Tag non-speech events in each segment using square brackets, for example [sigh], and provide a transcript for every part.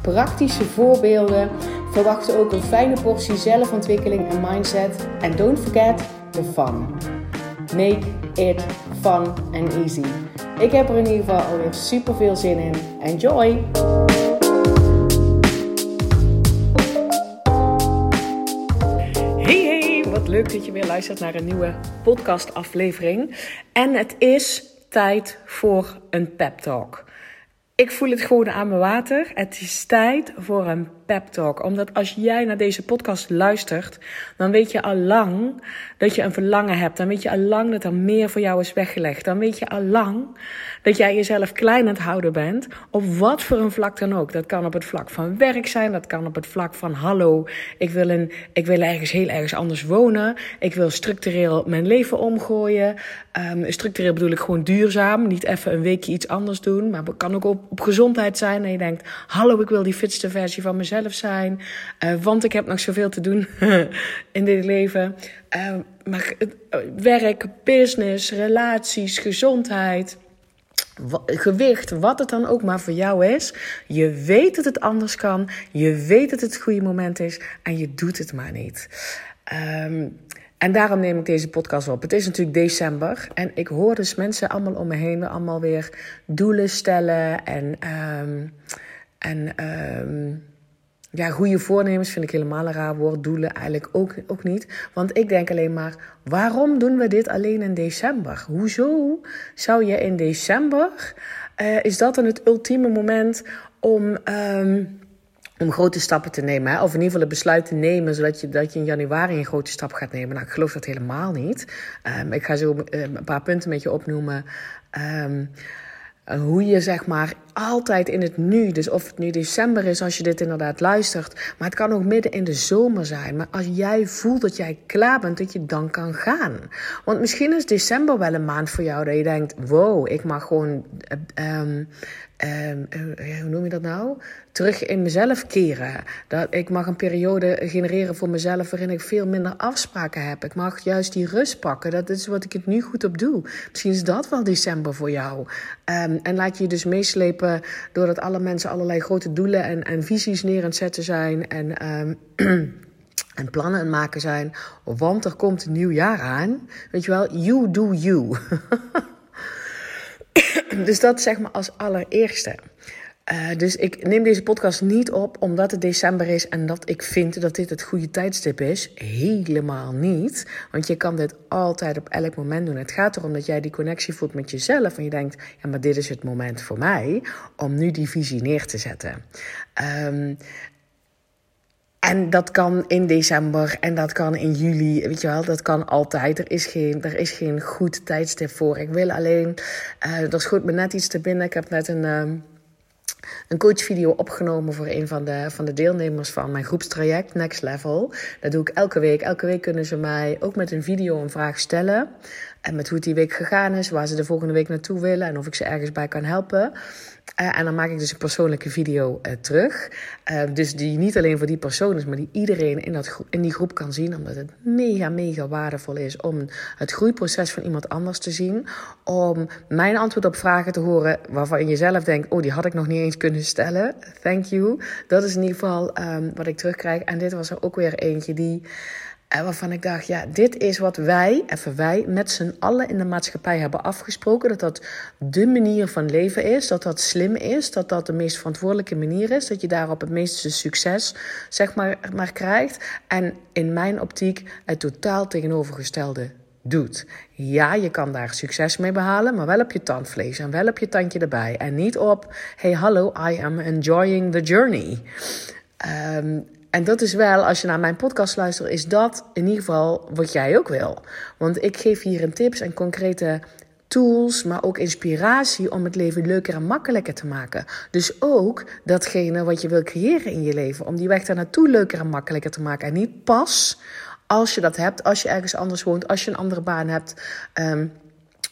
praktische voorbeelden. Verwacht ook een fijne portie zelfontwikkeling en mindset. En don't forget the fun. Make it fun and easy. Ik heb er in ieder geval alweer super veel zin in. Enjoy! Hey hey, wat leuk dat je weer luistert naar een nieuwe podcastaflevering. En het is tijd voor een pep talk. Ik voel het gewoon aan mijn water. Het is tijd voor een Omdat als jij naar deze podcast luistert, dan weet je al lang dat je een verlangen hebt. Dan weet je al lang dat er meer voor jou is weggelegd. Dan weet je al lang dat jij jezelf klein aan het houden bent. Op wat voor een vlak dan ook. Dat kan op het vlak van werk zijn. Dat kan op het vlak van hallo, ik wil, een, ik wil ergens heel ergens anders wonen. Ik wil structureel mijn leven omgooien. Um, structureel bedoel ik gewoon duurzaam. Niet even een weekje iets anders doen. Maar het kan ook op, op gezondheid zijn. En je denkt, hallo, ik wil die fitste versie van mezelf zijn. Uh, want ik heb nog zoveel te doen [laughs] in dit leven. Uh, maar werk, business, relaties, gezondheid gewicht, wat het dan ook maar voor jou is. Je weet dat het anders kan. Je weet dat het het goede moment is. En je doet het maar niet. Um, en daarom neem ik deze podcast op. Het is natuurlijk december. En ik hoor dus mensen allemaal om me heen. Allemaal weer doelen stellen. En, um, en um, ja, goede voornemens vind ik helemaal een raar woord. Doelen eigenlijk ook, ook niet. Want ik denk alleen maar, waarom doen we dit alleen in december? Hoezo zou je in december, uh, is dat dan het ultieme moment om... Um, om grote stappen te nemen. Hè? Of in ieder geval het besluit te nemen, zodat je, dat je in januari een grote stap gaat nemen. Nou, ik geloof dat helemaal niet. Um, ik ga zo een paar punten met je opnoemen. Um, hoe je zeg maar altijd in het nu, dus of het nu december is als je dit inderdaad luistert, maar het kan ook midden in de zomer zijn. Maar als jij voelt dat jij klaar bent, dat je dan kan gaan. Want misschien is december wel een maand voor jou dat je denkt: wow, ik mag gewoon um, um, hoe noem je dat nou? Terug in mezelf keren. Dat ik mag een periode genereren voor mezelf waarin ik veel minder afspraken heb. Ik mag juist die rust pakken. Dat is wat ik het nu goed op doe. Misschien is dat wel december voor jou. Um, en laat je je dus meeslepen doordat alle mensen allerlei grote doelen en, en visies neer aan zetten zijn. En. Um, [clears throat] en plannen aan maken zijn, want er komt een nieuw jaar aan. Weet je wel, you do you. [laughs] [clears throat] dus dat zeg maar als allereerste. Uh, dus ik neem deze podcast niet op omdat het december is en dat ik vind dat dit het goede tijdstip is. Helemaal niet. Want je kan dit altijd op elk moment doen. Het gaat erom dat jij die connectie voelt met jezelf. En je denkt, ja, maar dit is het moment voor mij om nu die visie neer te zetten. Um, en dat kan in december en dat kan in juli, weet je wel, dat kan altijd. Er is geen, er is geen goed tijdstip voor. Ik wil alleen, uh, er schoot me net iets te binnen. Ik heb net een, um, een coachvideo opgenomen voor een van de, van de deelnemers van mijn groepstraject Next Level. Dat doe ik elke week. Elke week kunnen ze mij ook met een video een vraag stellen. En met hoe het die week gegaan is, waar ze de volgende week naartoe willen en of ik ze ergens bij kan helpen. Uh, en dan maak ik dus een persoonlijke video uh, terug. Uh, dus die niet alleen voor die persoon is, maar die iedereen in, dat in die groep kan zien. Omdat het mega, mega waardevol is om het groeiproces van iemand anders te zien. Om mijn antwoord op vragen te horen waarvan je zelf denkt: oh, die had ik nog niet eens kunnen stellen. Thank you. Dat is in ieder geval um, wat ik terugkrijg. En dit was er ook weer eentje die. En waarvan ik dacht, ja, dit is wat wij, even wij, met z'n allen in de maatschappij hebben afgesproken. Dat dat de manier van leven is, dat dat slim is, dat dat de meest verantwoordelijke manier is. Dat je daarop het meeste succes, zeg maar, maar krijgt. En in mijn optiek het totaal tegenovergestelde doet. Ja, je kan daar succes mee behalen, maar wel op je tandvlees en wel op je tandje erbij. En niet op, hey hallo, I am enjoying the journey. Um, en dat is wel, als je naar mijn podcast luistert, is dat in ieder geval wat jij ook wil. Want ik geef hier een tips en concrete tools, maar ook inspiratie om het leven leuker en makkelijker te maken. Dus ook datgene wat je wil creëren in je leven, om die weg daar naartoe leuker en makkelijker te maken. En niet pas als je dat hebt, als je ergens anders woont, als je een andere baan hebt. Ehm,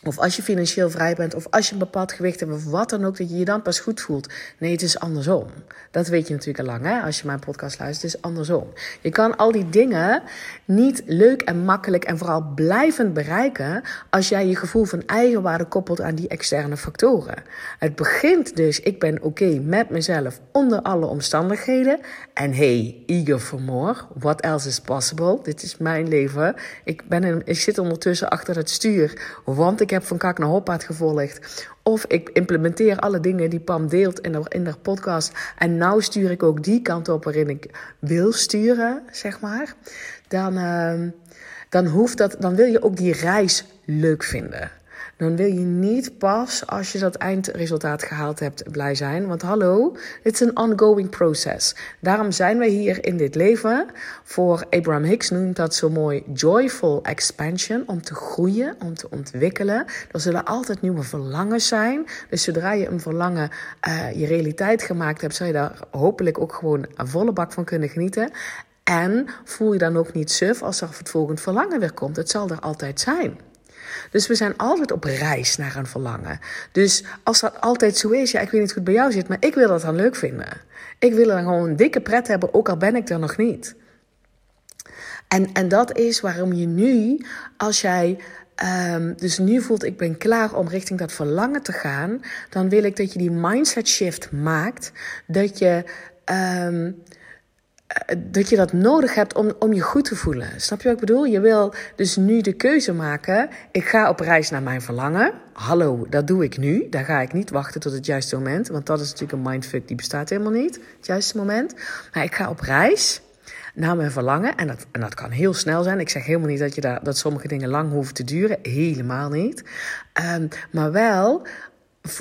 of als je financieel vrij bent, of als je een bepaald gewicht hebt, of wat dan ook, dat je je dan pas goed voelt. Nee, het is andersom. Dat weet je natuurlijk al lang, hè, als je mijn podcast luistert. Het is andersom. Je kan al die dingen niet leuk en makkelijk en vooral blijvend bereiken als jij je gevoel van eigenwaarde koppelt aan die externe factoren. Het begint dus, ik ben oké met mezelf onder alle omstandigheden. En hey, eager for more. What else is possible? Dit is mijn leven. Ik, ben in, ik zit ondertussen achter het stuur, want ik heb van kak naar hoppaard gevolgd. Of ik implementeer alle dingen die Pam deelt in haar, in podcast. En nou stuur ik ook die kant op waarin ik wil sturen, zeg maar. Dan, uh, dan, hoeft dat, dan wil je ook die reis leuk vinden dan wil je niet pas als je dat eindresultaat gehaald hebt blij zijn. Want hallo, het is een ongoing process. Daarom zijn wij hier in dit leven. Voor Abraham Hicks noemt dat zo mooi joyful expansion. Om te groeien, om te ontwikkelen. Er zullen altijd nieuwe verlangens zijn. Dus zodra je een verlangen uh, je realiteit gemaakt hebt, zal je daar hopelijk ook gewoon een volle bak van kunnen genieten. En voel je dan ook niet suf als er het volgende verlangen weer komt. Het zal er altijd zijn. Dus we zijn altijd op reis naar een verlangen. Dus als dat altijd zo is, ja, ik weet niet het bij jou zit, maar ik wil dat dan leuk vinden. Ik wil dan gewoon een dikke pret hebben, ook al ben ik er nog niet. En, en dat is waarom je nu, als jij um, dus nu voelt ik ben klaar om richting dat verlangen te gaan, dan wil ik dat je die mindset shift maakt. Dat je um, eh, dat je dat nodig hebt om, om je goed te voelen. Snap je wat ik bedoel? Je wil dus nu de keuze maken. Ik ga op reis naar mijn verlangen. Hallo, dat doe ik nu. Daar ga ik niet wachten tot het juiste moment. Want dat is natuurlijk een mindfuck die bestaat helemaal niet. Het juiste moment. Maar ik ga op reis naar mijn verlangen. En dat, en dat kan heel snel zijn. Ik zeg helemaal niet dat, je daar, dat sommige dingen lang hoeven te duren. Helemaal niet. Um, maar wel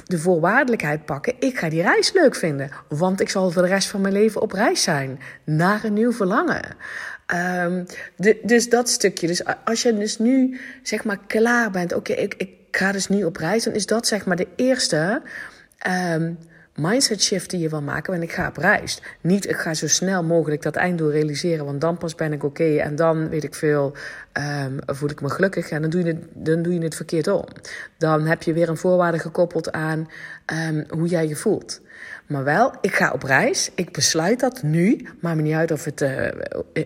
de voorwaardelijkheid pakken. Ik ga die reis leuk vinden. Want ik zal voor de rest van mijn leven op reis zijn. Naar een nieuw verlangen. Um, de, dus dat stukje. Dus als je dus nu zeg maar klaar bent. Oké, ik, ik ga dus nu op reis. Dan is dat zeg maar de eerste... Um, mindset shift die je wil maken wanneer ik ga op reis. Niet ik ga zo snel mogelijk dat einddoel realiseren, want dan pas ben ik oké en dan weet ik veel, um, voel ik me gelukkig en dan doe, je het, dan doe je het verkeerd om. Dan heb je weer een voorwaarde gekoppeld aan um, hoe jij je voelt. Maar wel, ik ga op reis. Ik besluit dat nu. Maakt me niet uit of het, uh,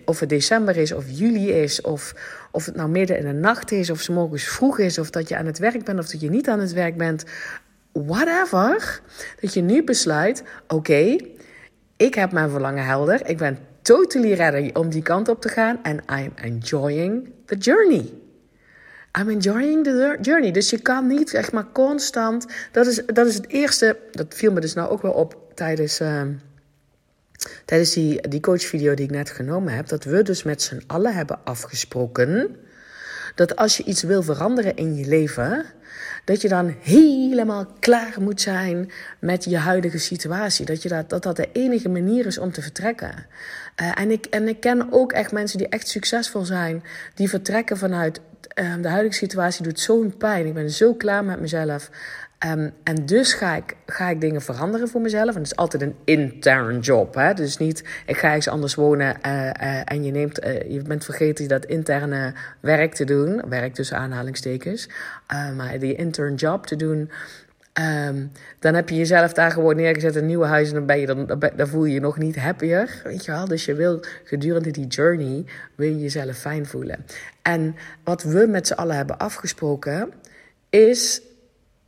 of het december is, of juli is, of, of het nou midden in de nacht is, of s morgens vroeg is, of dat je aan het werk bent, of dat je niet aan het werk bent whatever, dat je nu besluit: oké, ik heb mijn verlangen helder. Ik ben totally ready om die kant op te gaan. En I'm enjoying the journey. I'm enjoying the journey. Dus je kan niet echt maar constant. Dat is, dat is het eerste. Dat viel me dus nou ook wel op tijdens. Uh, tijdens die, die coachvideo die ik net genomen heb. Dat we dus met z'n allen hebben afgesproken. Dat als je iets wil veranderen in je leven dat je dan helemaal klaar moet zijn met je huidige situatie. Dat je dat, dat, dat de enige manier is om te vertrekken. Uh, en, ik, en ik ken ook echt mensen die echt succesvol zijn, die vertrekken vanuit uh, de huidige situatie doet zo'n pijn. Ik ben zo klaar met mezelf. Um, en dus ga ik, ga ik dingen veranderen voor mezelf. En het is altijd een intern job. Hè? Dus niet, ik ga ergens anders wonen uh, uh, en je, neemt, uh, je bent vergeten dat interne werk te doen. Werk tussen aanhalingstekens. maar die intern job te doen. Um, dan heb je jezelf daar gewoon neergezet in een nieuwe huis. En dan, ben je, dan voel je je nog niet happier. Weet je wel? Dus je wil gedurende die journey wil je jezelf fijn voelen. En wat we met z'n allen hebben afgesproken is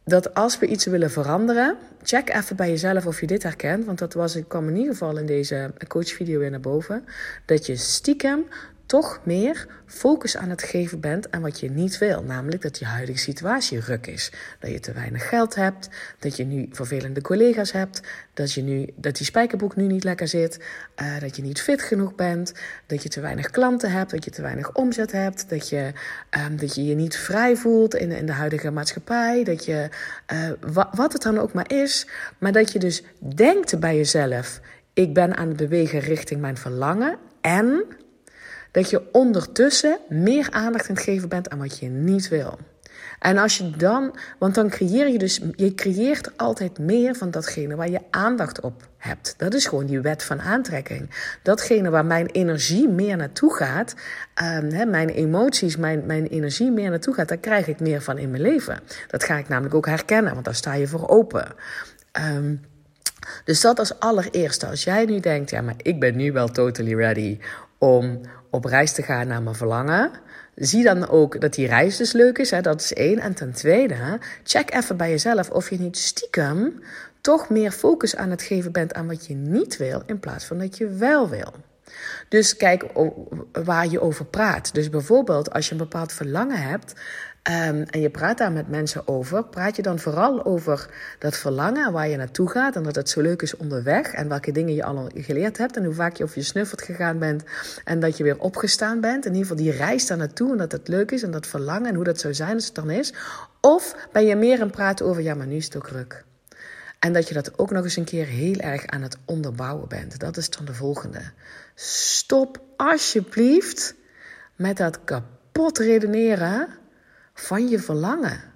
dat als we iets willen veranderen, check even bij jezelf of je dit herkent. Want dat was, ik kwam in ieder geval in deze coachvideo weer naar boven. Dat je stiekem toch meer focus aan het geven bent aan wat je niet wil. Namelijk dat je huidige situatie ruk is. Dat je te weinig geld hebt, dat je nu vervelende collega's hebt, dat, je nu, dat die spijkerboek nu niet lekker zit, uh, dat je niet fit genoeg bent, dat je te weinig klanten hebt, dat je te weinig omzet hebt, dat je um, dat je, je niet vrij voelt in, in de huidige maatschappij, dat je, wa, wat het dan ook maar is, maar dat je dus denkt bij jezelf, ik ben aan het bewegen richting mijn verlangen en dat je ondertussen meer aandacht aan het geven bent aan wat je niet wil. En als je dan, want dan creëer je dus, je creëert altijd meer van datgene waar je aandacht op hebt. Dat is gewoon die wet van aantrekking. Datgene waar mijn energie meer naartoe gaat, um, mijn emoties, mijn, mijn energie meer naartoe gaat, daar krijg ik meer van in mijn leven. Dat ga ik namelijk ook herkennen, want daar sta je voor open. Um, dus dat als allereerste. Als jij nu denkt, ja, maar ik ben nu wel totally ready om op reis te gaan naar mijn verlangen. Zie dan ook dat die reis dus leuk is. Hè? Dat is één. En ten tweede, check even bij jezelf of je niet stiekem toch meer focus aan het geven bent aan wat je niet wil, in plaats van dat je wel wil. Dus kijk waar je over praat. Dus bijvoorbeeld als je een bepaald verlangen hebt, Um, en je praat daar met mensen over. Praat je dan vooral over dat verlangen waar je naartoe gaat. En dat het zo leuk is onderweg. En welke dingen je al geleerd hebt. En hoe vaak je over je snuffert gegaan bent. En dat je weer opgestaan bent. In ieder geval die reis daar naartoe. En dat het leuk is. En dat verlangen. En hoe dat zou zijn als het dan is. Of ben je meer aan het praten over. Ja, maar nu is het ook ruk. En dat je dat ook nog eens een keer heel erg aan het onderbouwen bent. Dat is dan de volgende. Stop alsjeblieft met dat kapot redeneren van je verlangen.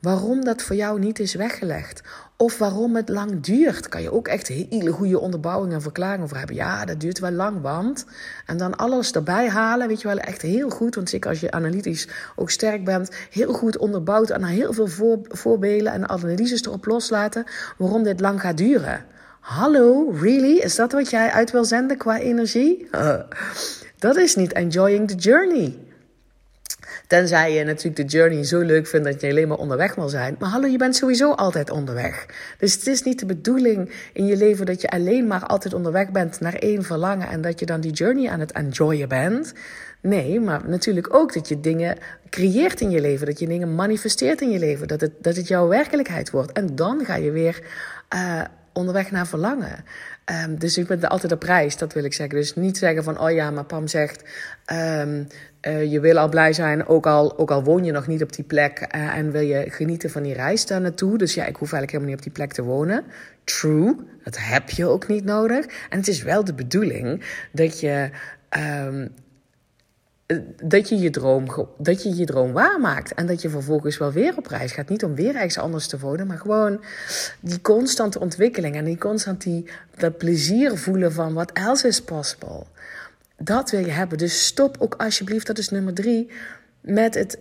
Waarom dat voor jou niet is weggelegd. Of waarom het lang duurt. Kan je ook echt hele goede onderbouwing en verklaring over hebben. Ja, dat duurt wel lang, want. En dan alles erbij halen, weet je wel, echt heel goed. Want zeker als je analytisch ook sterk bent, heel goed onderbouwd. En heel veel voor, voorbeelden en analyses erop loslaten. Waarom dit lang gaat duren. Hallo, really? Is dat wat jij uit wil zenden qua energie? [laughs] dat is niet enjoying the journey. Tenzij je natuurlijk de journey zo leuk vindt dat je alleen maar onderweg wil zijn. Maar hallo, je bent sowieso altijd onderweg. Dus het is niet de bedoeling in je leven dat je alleen maar altijd onderweg bent naar één verlangen en dat je dan die journey aan het enjoyen bent. Nee, maar natuurlijk ook dat je dingen creëert in je leven, dat je dingen manifesteert in je leven, dat het, dat het jouw werkelijkheid wordt. En dan ga je weer uh, onderweg naar verlangen. Um, dus ik ben altijd op reis, dat wil ik zeggen. Dus niet zeggen van, oh ja, maar Pam zegt, um, uh, je wil al blij zijn, ook al, ook al woon je nog niet op die plek uh, en wil je genieten van die reis daar naartoe. Dus ja, ik hoef eigenlijk helemaal niet op die plek te wonen. True, dat heb je ook niet nodig. En het is wel de bedoeling dat je um, dat je je droom, dat je je droom waarmaakt. En dat je vervolgens wel weer op reis gaat. Niet om weer ergens anders te wonen, maar gewoon die constante ontwikkeling. En die constant dat plezier voelen van wat else is possible. Dat wil je hebben. Dus stop ook alsjeblieft, dat is nummer drie, met het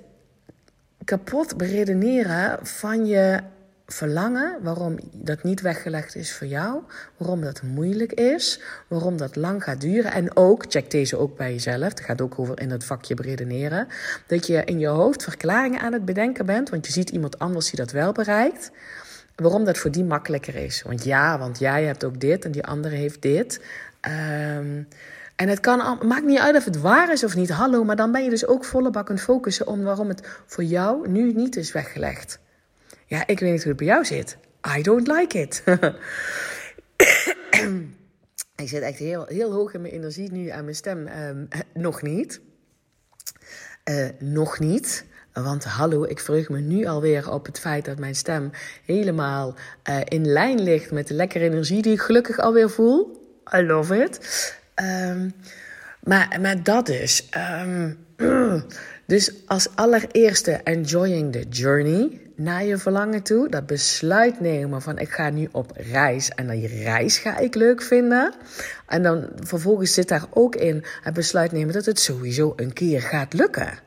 kapot beredeneren van je verlangen, waarom dat niet weggelegd is voor jou, waarom dat moeilijk is, waarom dat lang gaat duren. En ook, check deze ook bij jezelf, het gaat ook over in het vakje beredeneren, dat je in je hoofd verklaringen aan het bedenken bent, want je ziet iemand anders die dat wel bereikt. Waarom dat voor die makkelijker is. Want ja, want jij hebt ook dit en die andere heeft dit. Um, en het kan, maakt niet uit of het waar is of niet, hallo, maar dan ben je dus ook volle bak aan het focussen om waarom het voor jou nu niet is weggelegd. Ja, ik weet niet hoe het bij jou zit. I don't like it. [coughs] ik zit echt heel, heel hoog in mijn energie nu aan mijn stem. Um, nog niet. Uh, nog niet. Want hallo, ik verheug me nu alweer op het feit dat mijn stem helemaal uh, in lijn ligt met de lekkere energie die ik gelukkig alweer voel. I love it. Um, maar, maar dat dus. Um, [clears throat] dus als allereerste enjoying the journey naar je verlangen toe. Dat besluit nemen van ik ga nu op reis en die reis ga ik leuk vinden. En dan vervolgens zit daar ook in het besluit nemen dat het sowieso een keer gaat lukken.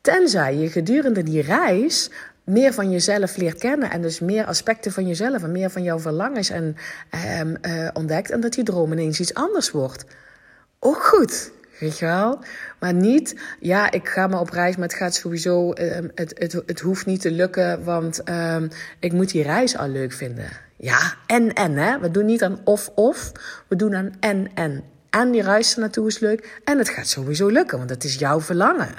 Tenzij je gedurende die reis meer van jezelf leert kennen en dus meer aspecten van jezelf en meer van jouw verlangens en, um, uh, ontdekt en dat die droom ineens iets anders wordt. Ook goed. Weet je wel? Maar niet, ja, ik ga maar op reis, maar het gaat sowieso, um, het, het, het hoeft niet te lukken, want um, ik moet die reis al leuk vinden. Ja, en en, hè? We doen niet aan of-of, we doen aan en en. En die reis er naartoe is leuk. En het gaat sowieso lukken, want het is jouw verlangen.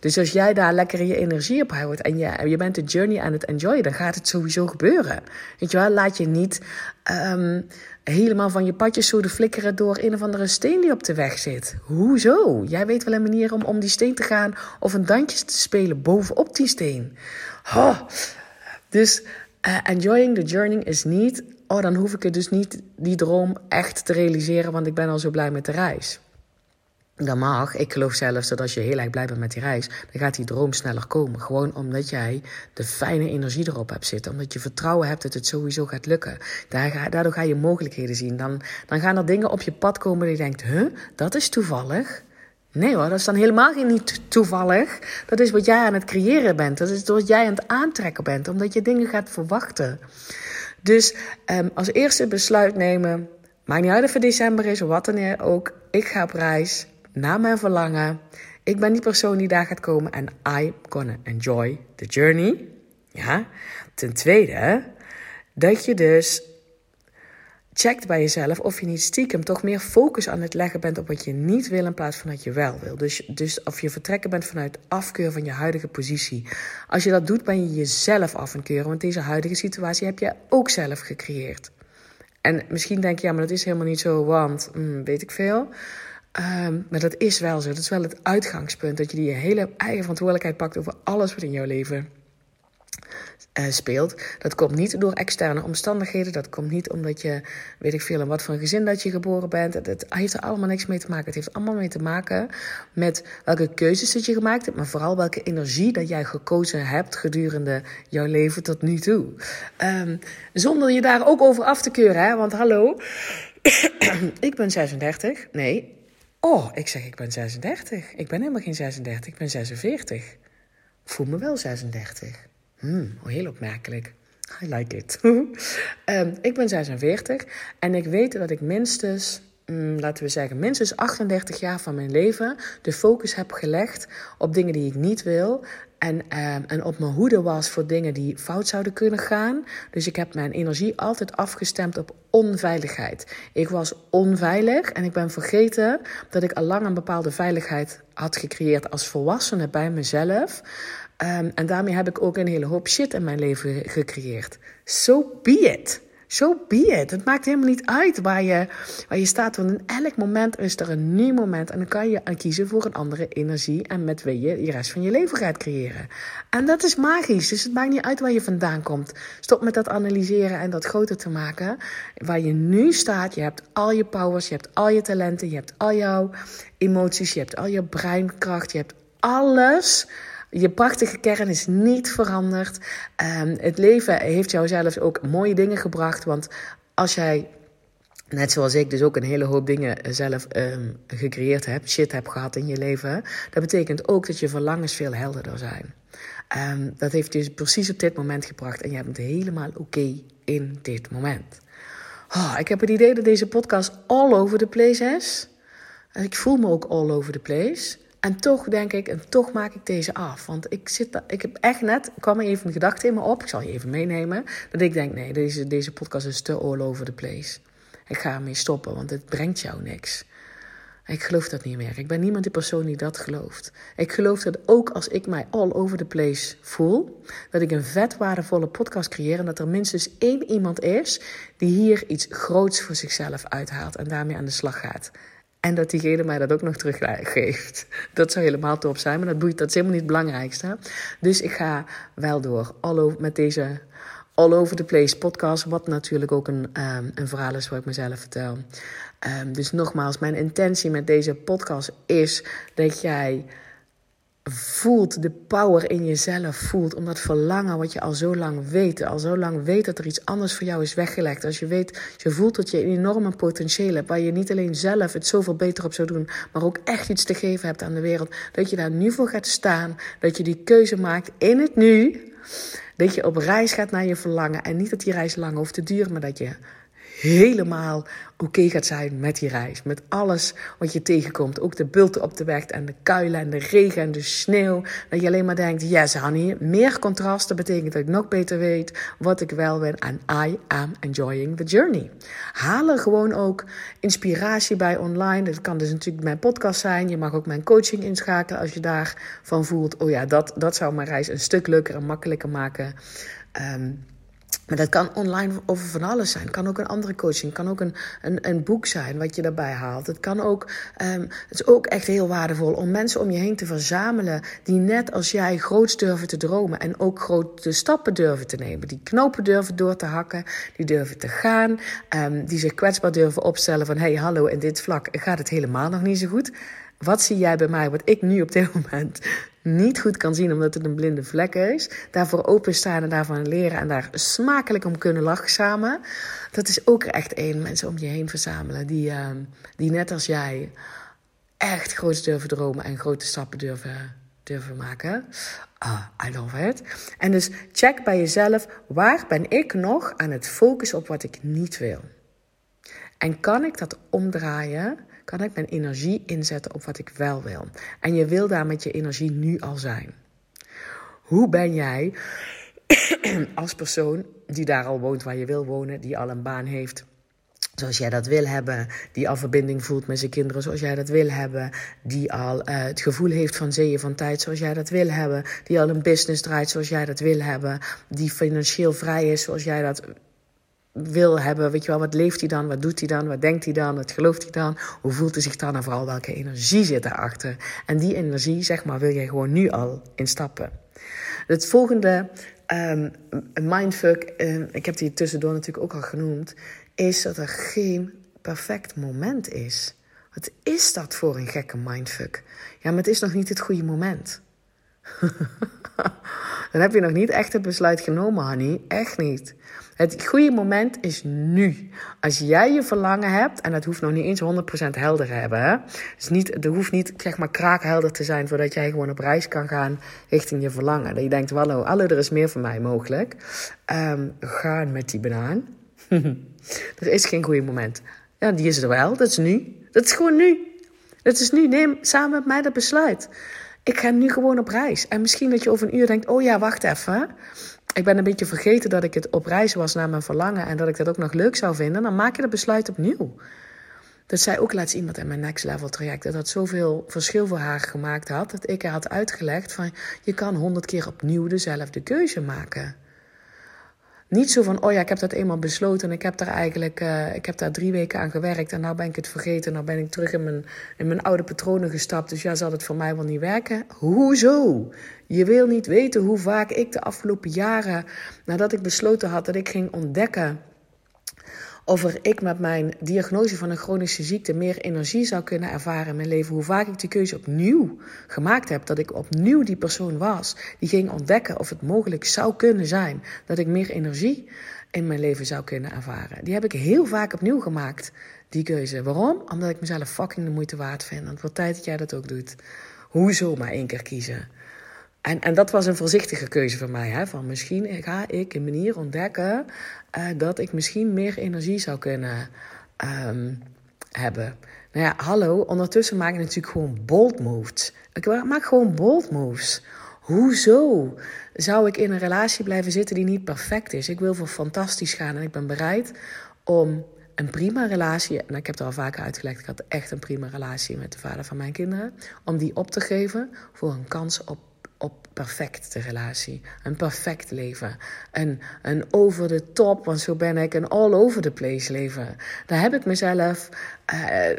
Dus als jij daar lekker je energie op houdt en je, je bent de journey aan het enjoyen, dan gaat het sowieso gebeuren. Weet je wel, laat je niet um, helemaal van je padjes zo te flikkeren door een of andere steen die op de weg zit. Hoezo? Jij weet wel een manier om om die steen te gaan of een dansje te spelen bovenop die steen. Dus uh, enjoying the journey is niet, oh dan hoef ik het dus niet die droom echt te realiseren, want ik ben al zo blij met de reis. Dat mag. Ik geloof zelfs dat als je heel erg blij bent met die reis, dan gaat die droom sneller komen. Gewoon omdat jij de fijne energie erop hebt zitten. Omdat je vertrouwen hebt dat het sowieso gaat lukken. Daardoor ga je mogelijkheden zien. Dan, dan gaan er dingen op je pad komen die je denkt, huh, dat is toevallig. Nee hoor, dat is dan helemaal niet toevallig. Dat is wat jij aan het creëren bent. Dat is wat jij aan het aantrekken bent. Omdat je dingen gaat verwachten. Dus um, als eerste besluit nemen. Maakt niet uit of het december is of wat dan ook. Ik ga op reis naar mijn verlangen. Ik ben die persoon die daar gaat komen en I'm gonna enjoy the journey. Ja. Ten tweede, dat je dus checkt bij jezelf of je niet stiekem toch meer focus aan het leggen bent op wat je niet wil in plaats van dat je wel wil. Dus, dus of je vertrekken bent vanuit afkeur van je huidige positie. Als je dat doet, ben je jezelf af en want deze huidige situatie heb je ook zelf gecreëerd. En misschien denk je, ja, maar dat is helemaal niet zo, want hmm, weet ik veel. Um, maar dat is wel zo. Dat is wel het uitgangspunt. Dat je die hele eigen verantwoordelijkheid pakt over alles wat in jouw leven uh, speelt. Dat komt niet door externe omstandigheden. Dat komt niet omdat je, weet ik veel, in wat voor gezin dat je geboren bent. Het, heeft er allemaal niks mee te maken. Het heeft allemaal mee te maken met welke keuzes dat je gemaakt hebt. Maar vooral welke energie dat jij gekozen hebt gedurende jouw leven tot nu toe. Um, zonder je daar ook over af te keuren. Hè? Want hallo, [coughs] ik ben 36. Nee, Oh, ik zeg ik ben 36. Ik ben helemaal geen 36, ik ben 46. Ik voel me wel 36. Hmm, heel opmerkelijk. I like it. um, [laughs] ik ben 46 en ik weet dat ik minstens, um, laten we zeggen, minstens 38 jaar van mijn leven de focus heb gelegd op dingen die ik niet wil. En, um, en op mijn hoede was voor dingen die fout zouden kunnen gaan. Dus ik heb mijn energie altijd afgestemd op onveiligheid. Ik was onveilig en ik ben vergeten dat ik al lang een bepaalde veiligheid had gecreëerd als volwassene bij mezelf. Um, en daarmee heb ik ook een hele hoop shit in mijn leven gecreëerd. So be it. So be it. Het maakt helemaal niet uit waar je, waar je staat. Want in elk moment is er een nieuw moment. En dan kan je kiezen voor een andere energie. En met wie je de rest van je leven gaat creëren. En dat is magisch. Dus het maakt niet uit waar je vandaan komt. Stop met dat analyseren en dat groter te maken. Waar je nu staat. Je hebt al je powers. Je hebt al je talenten. Je hebt al jouw emoties. Je hebt al je breinkracht. Je hebt alles je prachtige kern is niet veranderd. Um, het leven heeft jou zelfs ook mooie dingen gebracht. Want als jij Net zoals ik dus ook een hele hoop dingen zelf um, gecreëerd heb, shit heb gehad in je leven. Dat betekent ook dat je verlangens veel helderder zijn. Um, dat heeft dus precies op dit moment gebracht en je bent helemaal oké in dit moment. Oh, ik heb het idee dat deze podcast all over the place is. Ik voel me ook all over the place. En toch denk ik, en toch maak ik deze af. Want ik, zit, ik heb echt net, kwam er even een gedachte in me op. Ik zal je even meenemen. Dat ik denk, nee, deze, deze podcast is te all over the place. Ik ga ermee stoppen, want het brengt jou niks. Ik geloof dat niet meer. Ik ben niemand die persoon die dat gelooft. Ik geloof dat ook als ik mij all over the place voel, dat ik een vet waardevolle podcast creëer en dat er minstens één iemand is die hier iets groots voor zichzelf uithaalt en daarmee aan de slag gaat. En dat diegene mij dat ook nog teruggeeft. Dat zou helemaal top zijn, maar dat boeit, dat is helemaal niet het belangrijkste. Dus ik ga wel door all over, met deze All Over the Place podcast. Wat natuurlijk ook een, um, een verhaal is wat ik mezelf vertel. Um, dus nogmaals, mijn intentie met deze podcast is dat jij voelt, de power in jezelf voelt, om dat verlangen wat je al zo lang weet, al zo lang weet dat er iets anders voor jou is weggelegd. Als je weet, je voelt dat je een enorme potentieel hebt, waar je niet alleen zelf het zoveel beter op zou doen, maar ook echt iets te geven hebt aan de wereld, dat je daar nu voor gaat staan, dat je die keuze maakt in het nu, dat je op reis gaat naar je verlangen en niet dat die reis lang hoeft te duren, maar dat je helemaal oké gaat zijn met die reis. Met alles wat je tegenkomt. Ook de bulten op de weg en de kuilen en de regen en de sneeuw. Dat je alleen maar denkt, yes honey, meer contrasten betekent dat ik nog beter weet wat ik wel ben. En I am enjoying the journey. Haal er gewoon ook inspiratie bij online. Dat kan dus natuurlijk mijn podcast zijn. Je mag ook mijn coaching inschakelen als je daarvan voelt. Oh ja, dat, dat zou mijn reis een stuk leuker en makkelijker maken. Um, maar dat kan online over van alles zijn. Het kan ook een andere coaching. Kan ook een, een, een boek zijn wat je daarbij haalt. Het kan ook, um, het is ook echt heel waardevol om mensen om je heen te verzamelen. die net als jij groot durven te dromen. en ook grote stappen durven te nemen. Die knopen durven door te hakken. Die durven te gaan. Um, die zich kwetsbaar durven opstellen van: hey, hallo, in dit vlak gaat het helemaal nog niet zo goed. Wat zie jij bij mij, wat ik nu op dit [laughs] moment niet goed kan zien omdat het een blinde vlek is. Daarvoor openstaan en daarvan leren en daar smakelijk om kunnen lachen samen. Dat is ook echt één mensen om je heen verzamelen die, uh, die net als jij echt groot durven dromen en grote stappen durven, durven maken. Ah, I love it. En dus check bij jezelf, waar ben ik nog aan het focussen op wat ik niet wil? En kan ik dat omdraaien? Kan ik mijn energie inzetten op wat ik wel wil? En je wil daar met je energie nu al zijn. Hoe ben jij [clears throat] als persoon die daar al woont waar je wil wonen, die al een baan heeft, zoals jij dat wil hebben, die al verbinding voelt met zijn kinderen zoals jij dat wil hebben, die al uh, het gevoel heeft van zeeën van tijd zoals jij dat wil hebben, die al een business draait zoals jij dat wil hebben, die financieel vrij is zoals jij dat wil hebben. Weet je wel, wat leeft hij dan? Wat doet hij dan? Wat denkt hij dan? Wat gelooft hij dan? Hoe voelt hij zich dan? En vooral welke energie zit daarachter? En die energie, zeg maar, wil jij gewoon nu al instappen. Het volgende um, mindfuck, um, ik heb die tussendoor natuurlijk ook al genoemd, is dat er geen perfect moment is. Wat is dat voor een gekke mindfuck? Ja, maar het is nog niet het goede moment. [laughs] Dan heb je nog niet echt het besluit genomen, honey. Echt niet. Het goede moment is nu. Als jij je verlangen hebt, en dat hoeft nog niet eens 100% helder hebben. Hè? Dus niet, het hoeft niet zeg maar kraakhelder te zijn voordat jij gewoon op reis kan gaan richting je verlangen. Dat je denkt, hallo, hallo er is meer voor mij mogelijk. Um, gaan met die banaan. [laughs] er is geen goede moment. Ja, die is er wel. Dat is nu. Dat is gewoon nu. Dat is nu. Neem samen met mij dat besluit. Ik ga nu gewoon op reis. En misschien dat je over een uur denkt: oh ja, wacht even. Ik ben een beetje vergeten dat ik het op reis was naar mijn verlangen en dat ik dat ook nog leuk zou vinden. Dan maak je dat besluit opnieuw. Dat zei ook laatst iemand in mijn next level traject. Dat dat zoveel verschil voor haar gemaakt had. Dat ik haar had uitgelegd van je kan honderd keer opnieuw dezelfde keuze maken. Niet zo van, oh ja, ik heb dat eenmaal besloten en ik heb daar eigenlijk uh, ik heb daar drie weken aan gewerkt en nou ben ik het vergeten. Nou ben ik terug in mijn, in mijn oude patronen gestapt, dus ja, zal het voor mij wel niet werken. Hoezo? Je wil niet weten hoe vaak ik de afgelopen jaren, nadat ik besloten had dat ik ging ontdekken over ik met mijn diagnose van een chronische ziekte meer energie zou kunnen ervaren in mijn leven. Hoe vaak ik de keuze opnieuw gemaakt heb, dat ik opnieuw die persoon was, die ging ontdekken of het mogelijk zou kunnen zijn dat ik meer energie in mijn leven zou kunnen ervaren. Die heb ik heel vaak opnieuw gemaakt, die keuze. Waarom? Omdat ik mezelf fucking de moeite waard vind. Want wat tijd dat jij dat ook doet. Hoezo maar één keer kiezen? En, en dat was een voorzichtige keuze van mij. Hè? Van misschien ga ik een manier ontdekken uh, dat ik misschien meer energie zou kunnen um, hebben. Nou ja, hallo, ondertussen maak ik natuurlijk gewoon bold moves. Ik maak gewoon bold moves. Hoezo zou ik in een relatie blijven zitten die niet perfect is? Ik wil voor fantastisch gaan en ik ben bereid om een prima relatie, en ik heb het al vaker uitgelegd, ik had echt een prima relatie met de vader van mijn kinderen, om die op te geven voor een kans op op perfecte relatie. Een perfect leven. Een, een over de top, want zo ben ik, een all over the place leven. Daar heb ik mezelf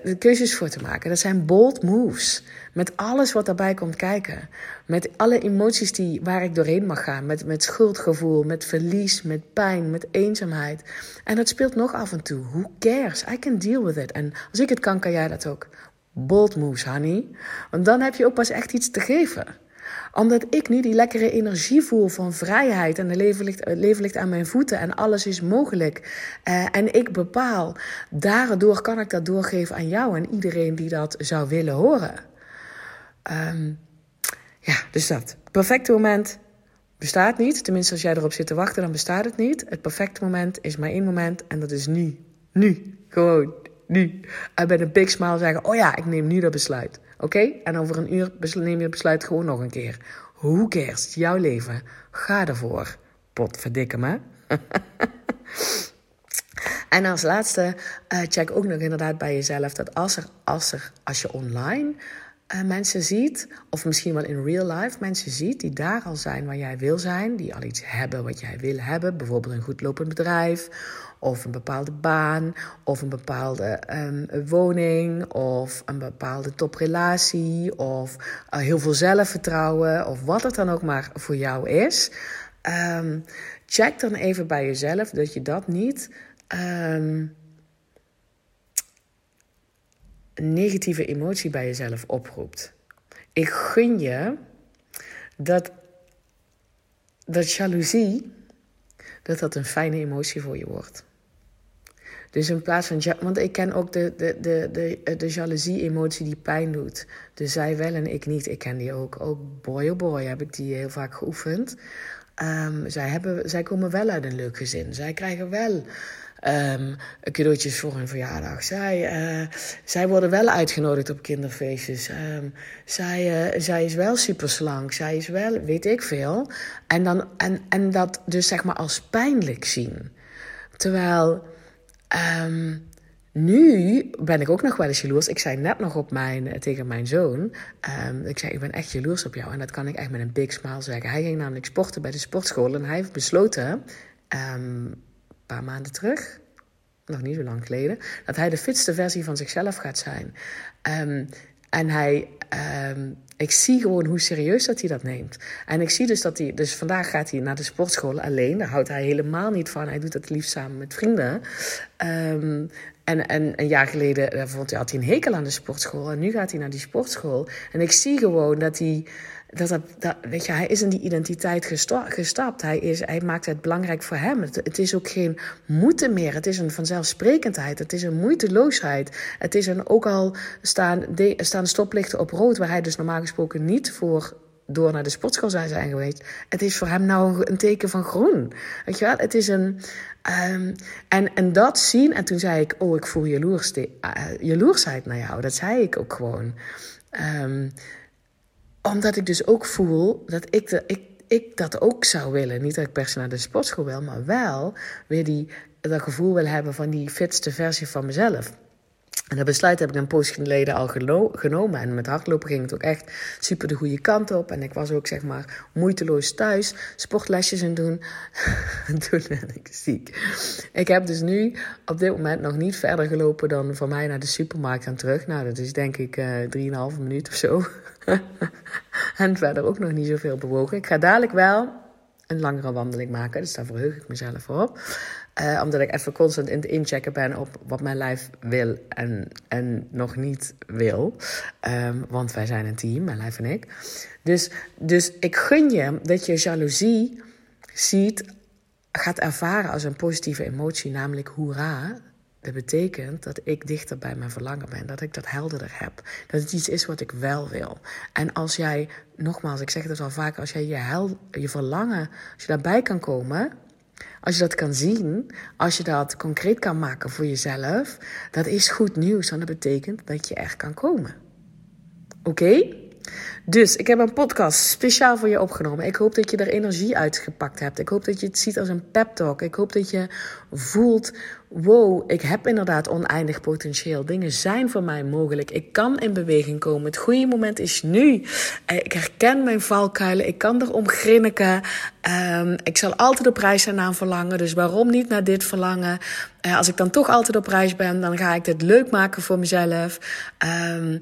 de keuzes voor te maken. Dat zijn bold moves. Met alles wat daarbij komt kijken. Met alle emoties die, waar ik doorheen mag gaan. Met, met schuldgevoel, met verlies, met pijn, met eenzaamheid. En dat speelt nog af en toe. Who cares? I can deal with it. En als ik het kan, kan jij dat ook. Bold moves, honey. Want dan heb je ook pas echt iets te geven omdat ik nu die lekkere energie voel van vrijheid. En het leven ligt, het leven ligt aan mijn voeten en alles is mogelijk. Uh, en ik bepaal. Daardoor kan ik dat doorgeven aan jou en iedereen die dat zou willen horen. Um, ja, dus dat. Perfecte moment bestaat niet. Tenminste, als jij erop zit te wachten, dan bestaat het niet. Het perfecte moment is maar één moment en dat is nu. Nu. Gewoon nu. En met een big smile zeggen: Oh ja, ik neem nu dat besluit. Oké? En over een uur neem je besluit gewoon nog een keer. Hoe cares? Jouw leven. Ga ervoor. Potverdikke me. [laughs] en als laatste, uh, check ook nog inderdaad bij jezelf dat als er, als er, als je online uh, mensen ziet, of misschien wel in real life mensen ziet die daar al zijn waar jij wil zijn, die al iets hebben wat jij wil hebben, bijvoorbeeld een goed lopend bedrijf, of een bepaalde baan, of een bepaalde um, woning, of een bepaalde toprelatie, of uh, heel veel zelfvertrouwen, of wat het dan ook maar voor jou is. Um, check dan even bij jezelf dat je dat niet. Um, negatieve emotie bij jezelf oproept. Ik gun je dat, dat jaloezie, dat dat een fijne emotie voor je wordt. Dus in plaats van, want ik ken ook de, de, de, de, de jaloezie-emotie die pijn doet. Dus zij wel en ik niet. Ik ken die ook. Ook boy oh boy heb ik die heel vaak geoefend. Um, zij, hebben, zij komen wel uit een leuk gezin. Zij krijgen wel um, cadeautjes voor hun verjaardag. Zij, uh, zij worden wel uitgenodigd op kinderfeestjes. Um, zij, uh, zij is wel super slank. Zij is wel, weet ik veel. En, dan, en, en dat dus zeg maar als pijnlijk zien. Terwijl um, nu ben ik ook nog wel eens jaloers. Ik zei net nog op mijn, eh, tegen mijn zoon. Um, ik zei, ik ben echt jaloers op jou. En dat kan ik echt met een big smile zeggen. Hij ging namelijk sporten bij de sportschool. En hij heeft besloten um, paar maanden terug, nog niet zo lang geleden, dat hij de fitste versie van zichzelf gaat zijn. En hij, ik zie gewoon hoe serieus dat hij dat neemt. En ik zie dus dat hij, dus vandaag gaat hij naar de sportschool alleen. Daar houdt hij helemaal niet van. Hij doet het liefst samen met vrienden. Um, en, en een jaar geleden eh, hij, had hij een hekel aan de sportschool. En nu gaat hij naar die sportschool. En ik zie gewoon dat hij dat, dat, weet je, hij is in die identiteit gestapt. Hij, is, hij maakt het belangrijk voor hem. Het, is ook geen moeten meer. Het is een vanzelfsprekendheid. Het is een moeiteloosheid. Het is een, ook al staan, staan stoplichten op rood, waar hij dus normaal gesproken niet voor door naar de sportschool zijn zijn geweest. Het is voor hem nou een teken van groen. Weet je wel? Het is een. Um, en, en dat zien. En toen zei ik: Oh, ik voel uh, jaloersheid naar jou. Dat zei ik ook gewoon. Um, omdat ik dus ook voel dat ik, ik, ik dat ook zou willen. Niet dat ik per naar de sportschool wil, maar wel weer die, dat gevoel wil hebben van die fitste versie van mezelf. En dat besluit heb ik een poos geleden al genomen. En met hardlopen ging het ook echt super de goede kant op. En ik was ook zeg maar moeiteloos thuis sportlesjes in doen. en [laughs] toen ben ik ziek. Ik heb dus nu op dit moment nog niet verder gelopen dan van mij naar de supermarkt en terug. Nou, dat is denk ik uh, 3,5 minuut of zo. [laughs] en verder ook nog niet zoveel bewogen. Ik ga dadelijk wel een langere wandeling maken. Dus daar verheug ik mezelf op. Uh, omdat ik even constant in het inchecken ben op wat mijn lijf wil en, en nog niet wil. Um, want wij zijn een team, mijn lijf en ik. Dus, dus ik gun je dat je jaloezie ziet, gaat ervaren als een positieve emotie. Namelijk hoera, dat betekent dat ik dichter bij mijn verlangen ben. Dat ik dat helderder heb. Dat het iets is wat ik wel wil. En als jij, nogmaals, ik zeg het al vaak, als jij je, je verlangen, als je daarbij kan komen. Als je dat kan zien, als je dat concreet kan maken voor jezelf, dat is goed nieuws. Want dat betekent dat je er kan komen. Oké? Dus ik heb een podcast speciaal voor je opgenomen. Ik hoop dat je er energie uitgepakt hebt. Ik hoop dat je het ziet als een pep talk. Ik hoop dat je voelt: wow, ik heb inderdaad oneindig potentieel. Dingen zijn voor mij mogelijk. Ik kan in beweging komen. Het goede moment is nu. Eh, ik herken mijn valkuilen. Ik kan erom grinniken. Um, ik zal altijd op reis zijn naar verlangen. Dus waarom niet naar dit verlangen? Uh, als ik dan toch altijd op reis ben, dan ga ik dit leuk maken voor mezelf. Um,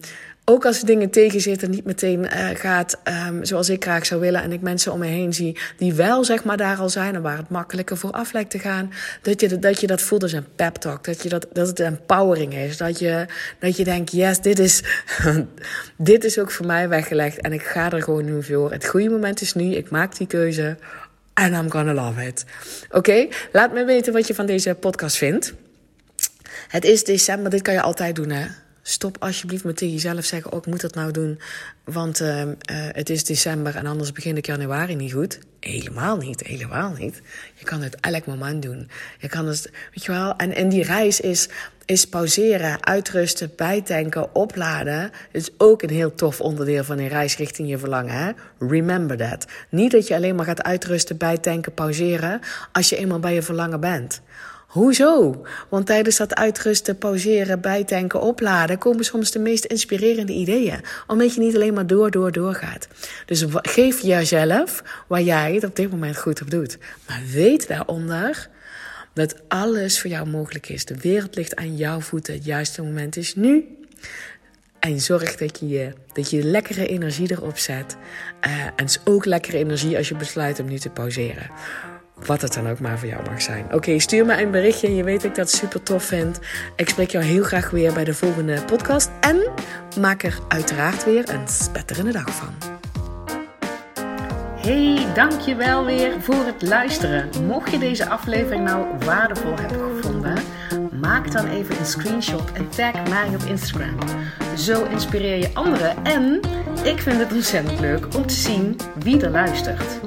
ook als dingen tegenzitten, niet meteen uh, gaat um, zoals ik graag zou willen. En ik mensen om me heen zie die wel zeg maar daar al zijn en waar het makkelijker voor af lijkt te gaan. Dat je dat, je dat voelt als een pep talk. Dat, je dat, dat het empowering is. Dat je, dat je denkt, yes, dit is, [laughs] dit is ook voor mij weggelegd. En ik ga er gewoon nu voor. Het goede moment is nu. Ik maak die keuze. And I'm gonna love it. Oké, laat me weten wat je van deze podcast vindt. Het is december, dit kan je altijd doen hè. Stop alsjeblieft met tegen jezelf zeggen: Oh, ik moet dat nou doen, want uh, uh, het is december en anders begin ik januari niet goed. Helemaal niet, helemaal niet. Je kan het elk moment doen. Je kan het, weet je wel. En, en die reis is, is pauzeren, uitrusten, bijtanken, opladen. is ook een heel tof onderdeel van een reis richting je verlangen. Hè? Remember that. Niet dat je alleen maar gaat uitrusten, bijtanken, pauzeren als je eenmaal bij je verlangen bent. Hoezo? Want tijdens dat uitrusten, pauzeren, bijtanken, opladen komen soms de meest inspirerende ideeën. Omdat je niet alleen maar door, door, door gaat. Dus geef jezelf waar jij het op dit moment goed op doet. Maar weet daaronder dat alles voor jou mogelijk is. De wereld ligt aan jouw voeten. Het juiste moment is nu. En zorg dat je, dat je lekkere energie erop zet. Uh, en het is ook lekkere energie als je besluit om nu te pauzeren. Wat het dan ook maar voor jou mag zijn. Oké, stuur me een berichtje. Je weet dat ik dat super tof vind. Ik spreek jou heel graag weer bij de volgende podcast. En maak er uiteraard weer een spetterende dag van. Hey, dankjewel weer voor het luisteren. Mocht je deze aflevering nou waardevol hebben gevonden, maak dan even een screenshot en tag mij op Instagram. Zo inspireer je anderen en ik vind het ontzettend leuk om te zien wie er luistert.